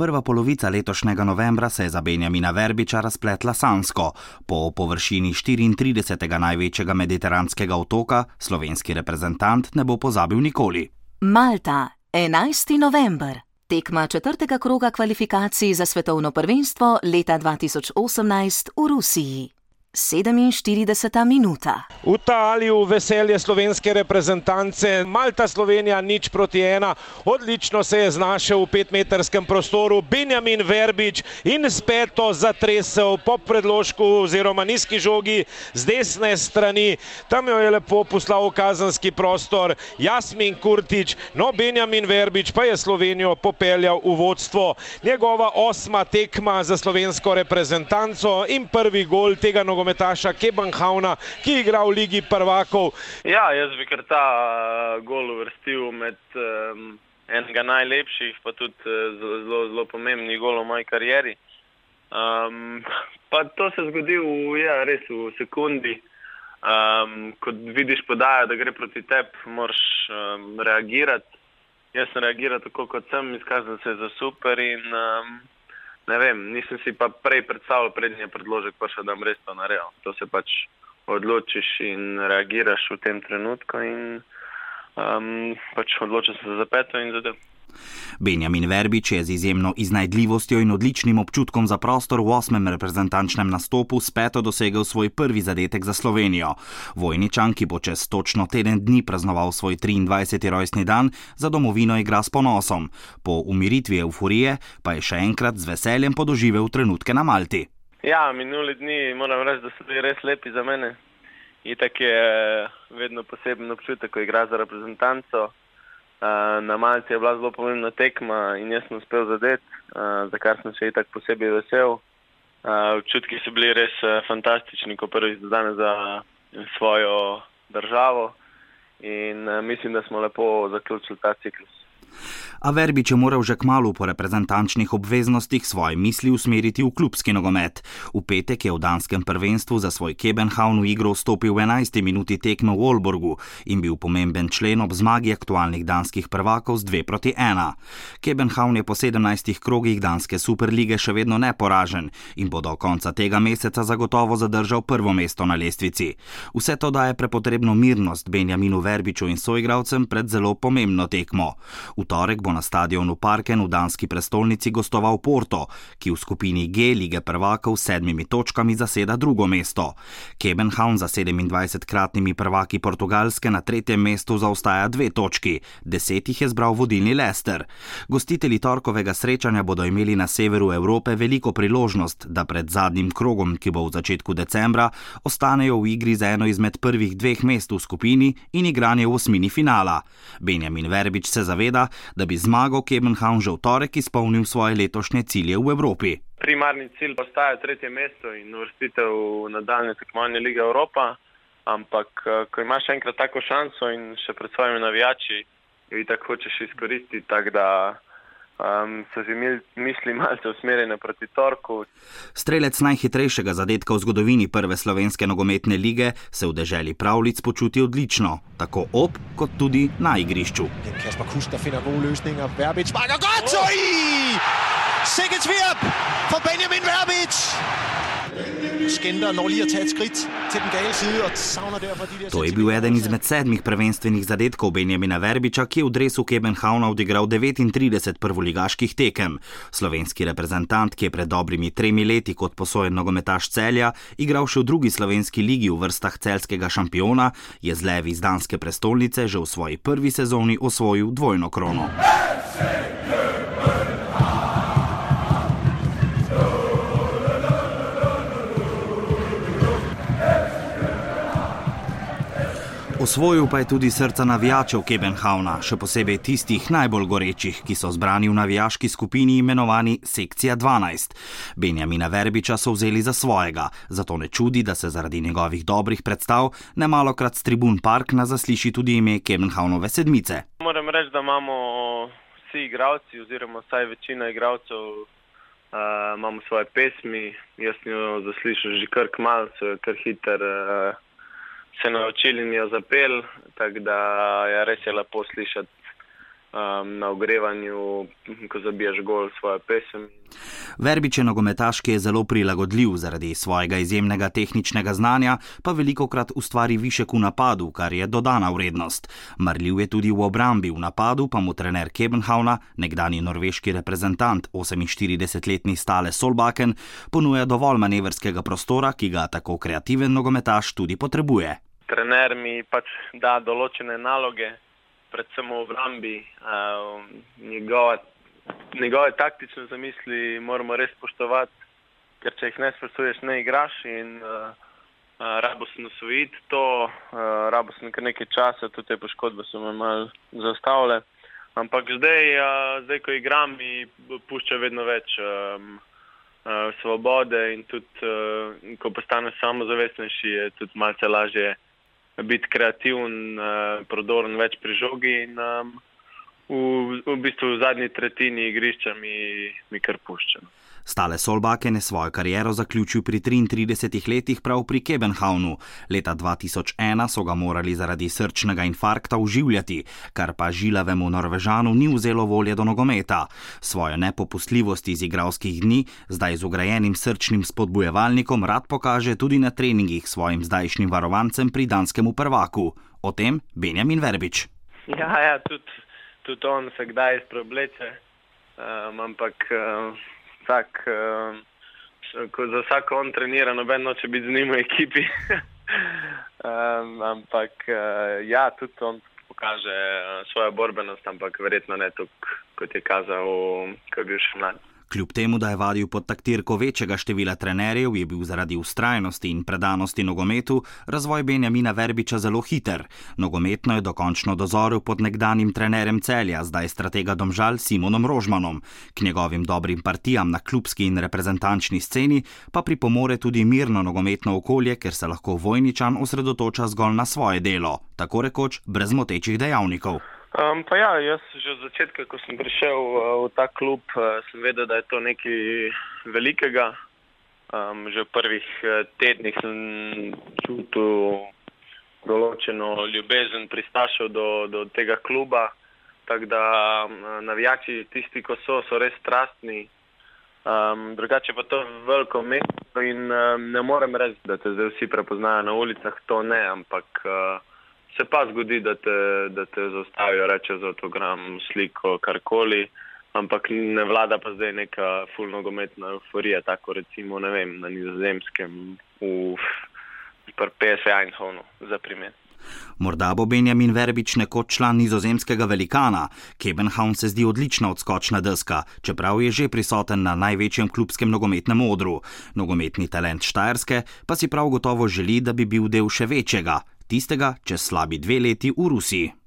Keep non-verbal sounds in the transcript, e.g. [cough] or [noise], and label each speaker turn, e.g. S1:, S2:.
S1: Prva polovica letošnjega novembra se je za Benjamina Verbiča razpletla sansko. Po površini 34. največjega mediteranskega otoka slovenski reprezentant ne bo pozabil nikoli.
S2: Malta, 11. november. Tekma četrtega kroga kvalifikacij za svetovno prvenstvo leta 2018 v Rusiji. 47. minuta.
S3: V Taliju veselje slovenske reprezentance, Malta Slovenija nič proti ena, odlično se je znašel v petmetrskem prostoru Benjamin Verbič in speto zatresel po predložku oziroma nizki žogi z desne strani. Tam jo je lepo poslal v kazanski prostor Jasmin Kurtič, no Benjamin Verbič pa je Slovenijo popeljal v vodstvo. Njegova osma tekma za slovensko reprezentanco in prvi gol tega nogometnega nogometaša Kebanhavna, ki igra v Ligi prvakov.
S4: Ja, jaz bi kar ta uh, gol uvrstil med um, enega najlepših, pa tudi uh, zelo, zelo pomembnih golov v moji karieri. Um, pa to se zgodi v, ja, res v sekundi. Um, ko vidiš podajo, da gre proti tebi, moraš um, reagirati. Jaz sem reagiral tako, kot sem, izkazal se za super in um, ne vem, nisem si pa prej predstavljal, prednji predložek, pa še da bom res to naredil. To se pač odločiš in reagiraš v tem trenutku in um, pač odločiš se za peto in zadev.
S1: Benjamin Verbič je z izjemno iznajdljivostjo in odličnim občutkom za prostor v osmem reprezentančnem nastopu speto dosegel svoj prvi zadetek za Slovenijo. Vojničan, ki bo čez točno teden dni praznoval svoj 23. rojstni dan, za domovino igra s ponosom. Po umiritvi euforije pa je še enkrat z veseljem podoživel trenutke na Malti.
S4: Ja, minuli dni moram reči, da so bili res lepi za mene. Itak je vedno poseben občutek, ko igra za reprezentanco. Uh, na Malti je bila zelo pomembna tekma in jaz sem uspel zadeti, uh, za kar sem še i tako posebej vesel. Uh, občutki so bili res uh, fantastični, ko prvič zadane za svojo državo in uh, mislim, da smo lepo zaključili ta ciklus
S1: a Verbič je moral že kmalo po reprezentančnih obveznostih svoje misli usmeriti v klubski nogomet. V petek je v danskem prvenstvu za svoj Kebenhavn v igro vstopil v 11. minuti tekme v Olborgu in bil pomemben člen ob zmagi aktualnih danskih prvakov z 2 proti 1. Kebenhavn je po 17 krogih danske superlige še vedno neporažen in bo do konca tega meseca zagotovo zadržal prvo mesto na lestvici. Vse to daje prepotrebno mirnost Benjaminu Verbiču in soigravcem pred zelo pomembno tekmo. V torek bo na stadionu Parken v danski prestolnici gostoval Porto, ki v skupini G lige prvakov s sedmimi točkami zaseda drugo mesto. Kebenhavn za 27-kratnimi prvaki Portugalske na tretjem mestu zaostaja dve točki, deset jih je zbral vodilni Lester. Gostitelji torkovega srečanja bodo imeli na severu Evrope veliko priložnost, da pred zadnjim krogom, ki bo v začetku decembra, ostanejo v igri za eno izmed prvih dveh mest v skupini in igranje v osmini finala. Benjamin Verbič se zaveda, da bi zmago Kebenhavn že v torek izpolnil svoje letošnje cilje v Evropi.
S4: Primarni cilj postaja tretje mesto in uvrstitev v nadaljne tekmovanje Lige Evropa, ampak ko imaš enkrat tako šanso in še pred svojimi navijači, jo tako hočeš izkoristiti, tako da um, so že misli malce usmerjene proti torku.
S1: Strelec najhitrejšega zadetka v zgodovini prve slovenske nogometne lige se v deželi pravlic počuti odlično, tako ob kot tudi na igrišču. Kasper Kuster finder gode løsninger, Verbič sparker godt, oh. Sikkert svirp for Benjamin Verbič! Skender når lige at tage et skridt til den gale side og savner derfor de der... To je bil eden izmed sedmih prvenstvenih zadetkov Benjamina Verbiča, ki je v dresu Kebenhavna odigral 39 prvoligaških tekem. Slovenski reprezentant, ki je pred dobrimi tremi leti kot posojen nogometaš celja, igral še v drugi slovenski ligi v vrstah celskega šampiona, je z levi iz danske prestolnice že v svoji prvi sezoni osvojil dvojno krono. Hey, Osvojil pa je tudi srca navijačev Kebenhavna, še posebej tistih najbolj gorečih, ki so zbrani v navijaški skupini imenovani Sekcija 12. Benjamina Verbiča so vzeli za svojega, zato ne čudi, da se zaradi njegovih dobrih predstav ne malokrat z tribun Park na zasliši tudi ime Kebenhavnove sedmice.
S4: Moram reči, da imamo vsi igravci, oziroma vsaj večina igravcev, uh, imamo svoje pesmi. Jaz jo zaslišim že kar kmal, so kar hiter. Uh, se naučili in jo zapel, tako da ja, res je lepo slišati um, na ogrevanju, ko zabiješ gol svoje pesem.
S1: Verbič je nogometaš, ki je zelo prilagodljiv zaradi svojega izjemnega tehničnega znanja, pa veliko krat ustvari višek v napadu, kar je dodana vrednost. Marljiv je tudi v obrambi, v napadu pa mu trener Kebenhavna, nekdani norveški reprezentant, 48-letni stale Solbaken, ponuja dovolj manevrskega prostora, ki ga tako kreativen nogometaš tudi potrebuje.
S4: Trener mi pač da določene naloge, predvsem v obrambi. Uh, njegove, njegove taktične zamisli moramo res spoštovati, ker če jih ne spoštuješ, ne igraš in uh, uh, rabo se nasvojiti to, uh, rabo se nekaj, nekaj časa, tudi te poškodbe so me mal zastavile. Ampak zdaj, uh, zdaj, ko igram, mi pušča vedno več um, uh, svobode in tudi, uh, ko postaneš samozavestnejši, je tudi malce lažje biti kreativen, uh, prodoren več pri žogi. In, um, v, v bistvu v zadnji tretjini igrišča mi, mi kar pušča.
S1: Stale Solbaken je svojo kariero zaključil pri 33 letih prav pri Kebenhavnu. Leta 2001 so ga morali zaradi srčnega infarkta uživljati, kar pa žilavemu Norvežanu ni vzelo volje do nogometa. Svojo nepopustljivost iz igralskih dni zdaj z ugrajenim srčnim spodbujevalnikom rad pokaže tudi na treningih svojim zdajšnjim varovancem pri danskemu prvaku. O tem Benjamin Verbič.
S4: Ja, ja tudi, tudi on se kdaj izprebleče, um, ampak. Um vsak, ko za vsako on trenira, noben noče biti z njim v ekipi. um, [laughs] ampak uh, ja, tudi on pokaže uh, svojo borbenost, ampak verjetno ne tako, kot je kazal, ko je bil še mlad.
S1: Kljub temu, da je vadil pod taktirko večjega števila trenerjev, je bil zaradi ustrajnosti in predanosti nogometu razvoj Benjamina Verbiča zelo hiter. Nogometno je dokončno dozoril pod nekdanjim trenerjem celja, zdaj stratega domžal Simonom Rožmanom. K njegovim dobrim partijam na klubski in reprezentančni sceni pa pripomore tudi mirno nogometno okolje, ker se lahko vojničan osredotoča zgolj na svoje delo, tako rekoč brez motečih dejavnikov.
S4: Um, pa ja, jaz že od začetka, ko sem prišel uh, v ta klub, uh, sem vedel, da je to nekaj velikega. Um, že v prvih uh, tednih sem čutil določeno ljubezen pristašal do, do tega kluba. Tako da um, navijači, tisti, ko so, so res strastni. Um, drugače pa to je veliko mesto in um, ne morem reči, da te zdaj vsi prepoznajo na ulicah, to ne, ampak. Uh, se pa zgodi, da te, da te zaustavijo, reče za autogram, sliko, karkoli, ampak ne vlada pa zdaj neka fulnogometna euforija, tako recimo vem, na nizozemskem, v PSV Eindhovenu, za primer.
S1: Morda bo Benjamin Verbič nekoč član nizozemskega velikana. Kebenhavn se zdi odlična odskočna deska, čeprav je že prisoten na največjem klubskem nogometnem odru. Nogometni talent Štajerske pa si prav gotovo želi, da bi bil del še večjega, tistega čez slabi dve leti v Rusiji.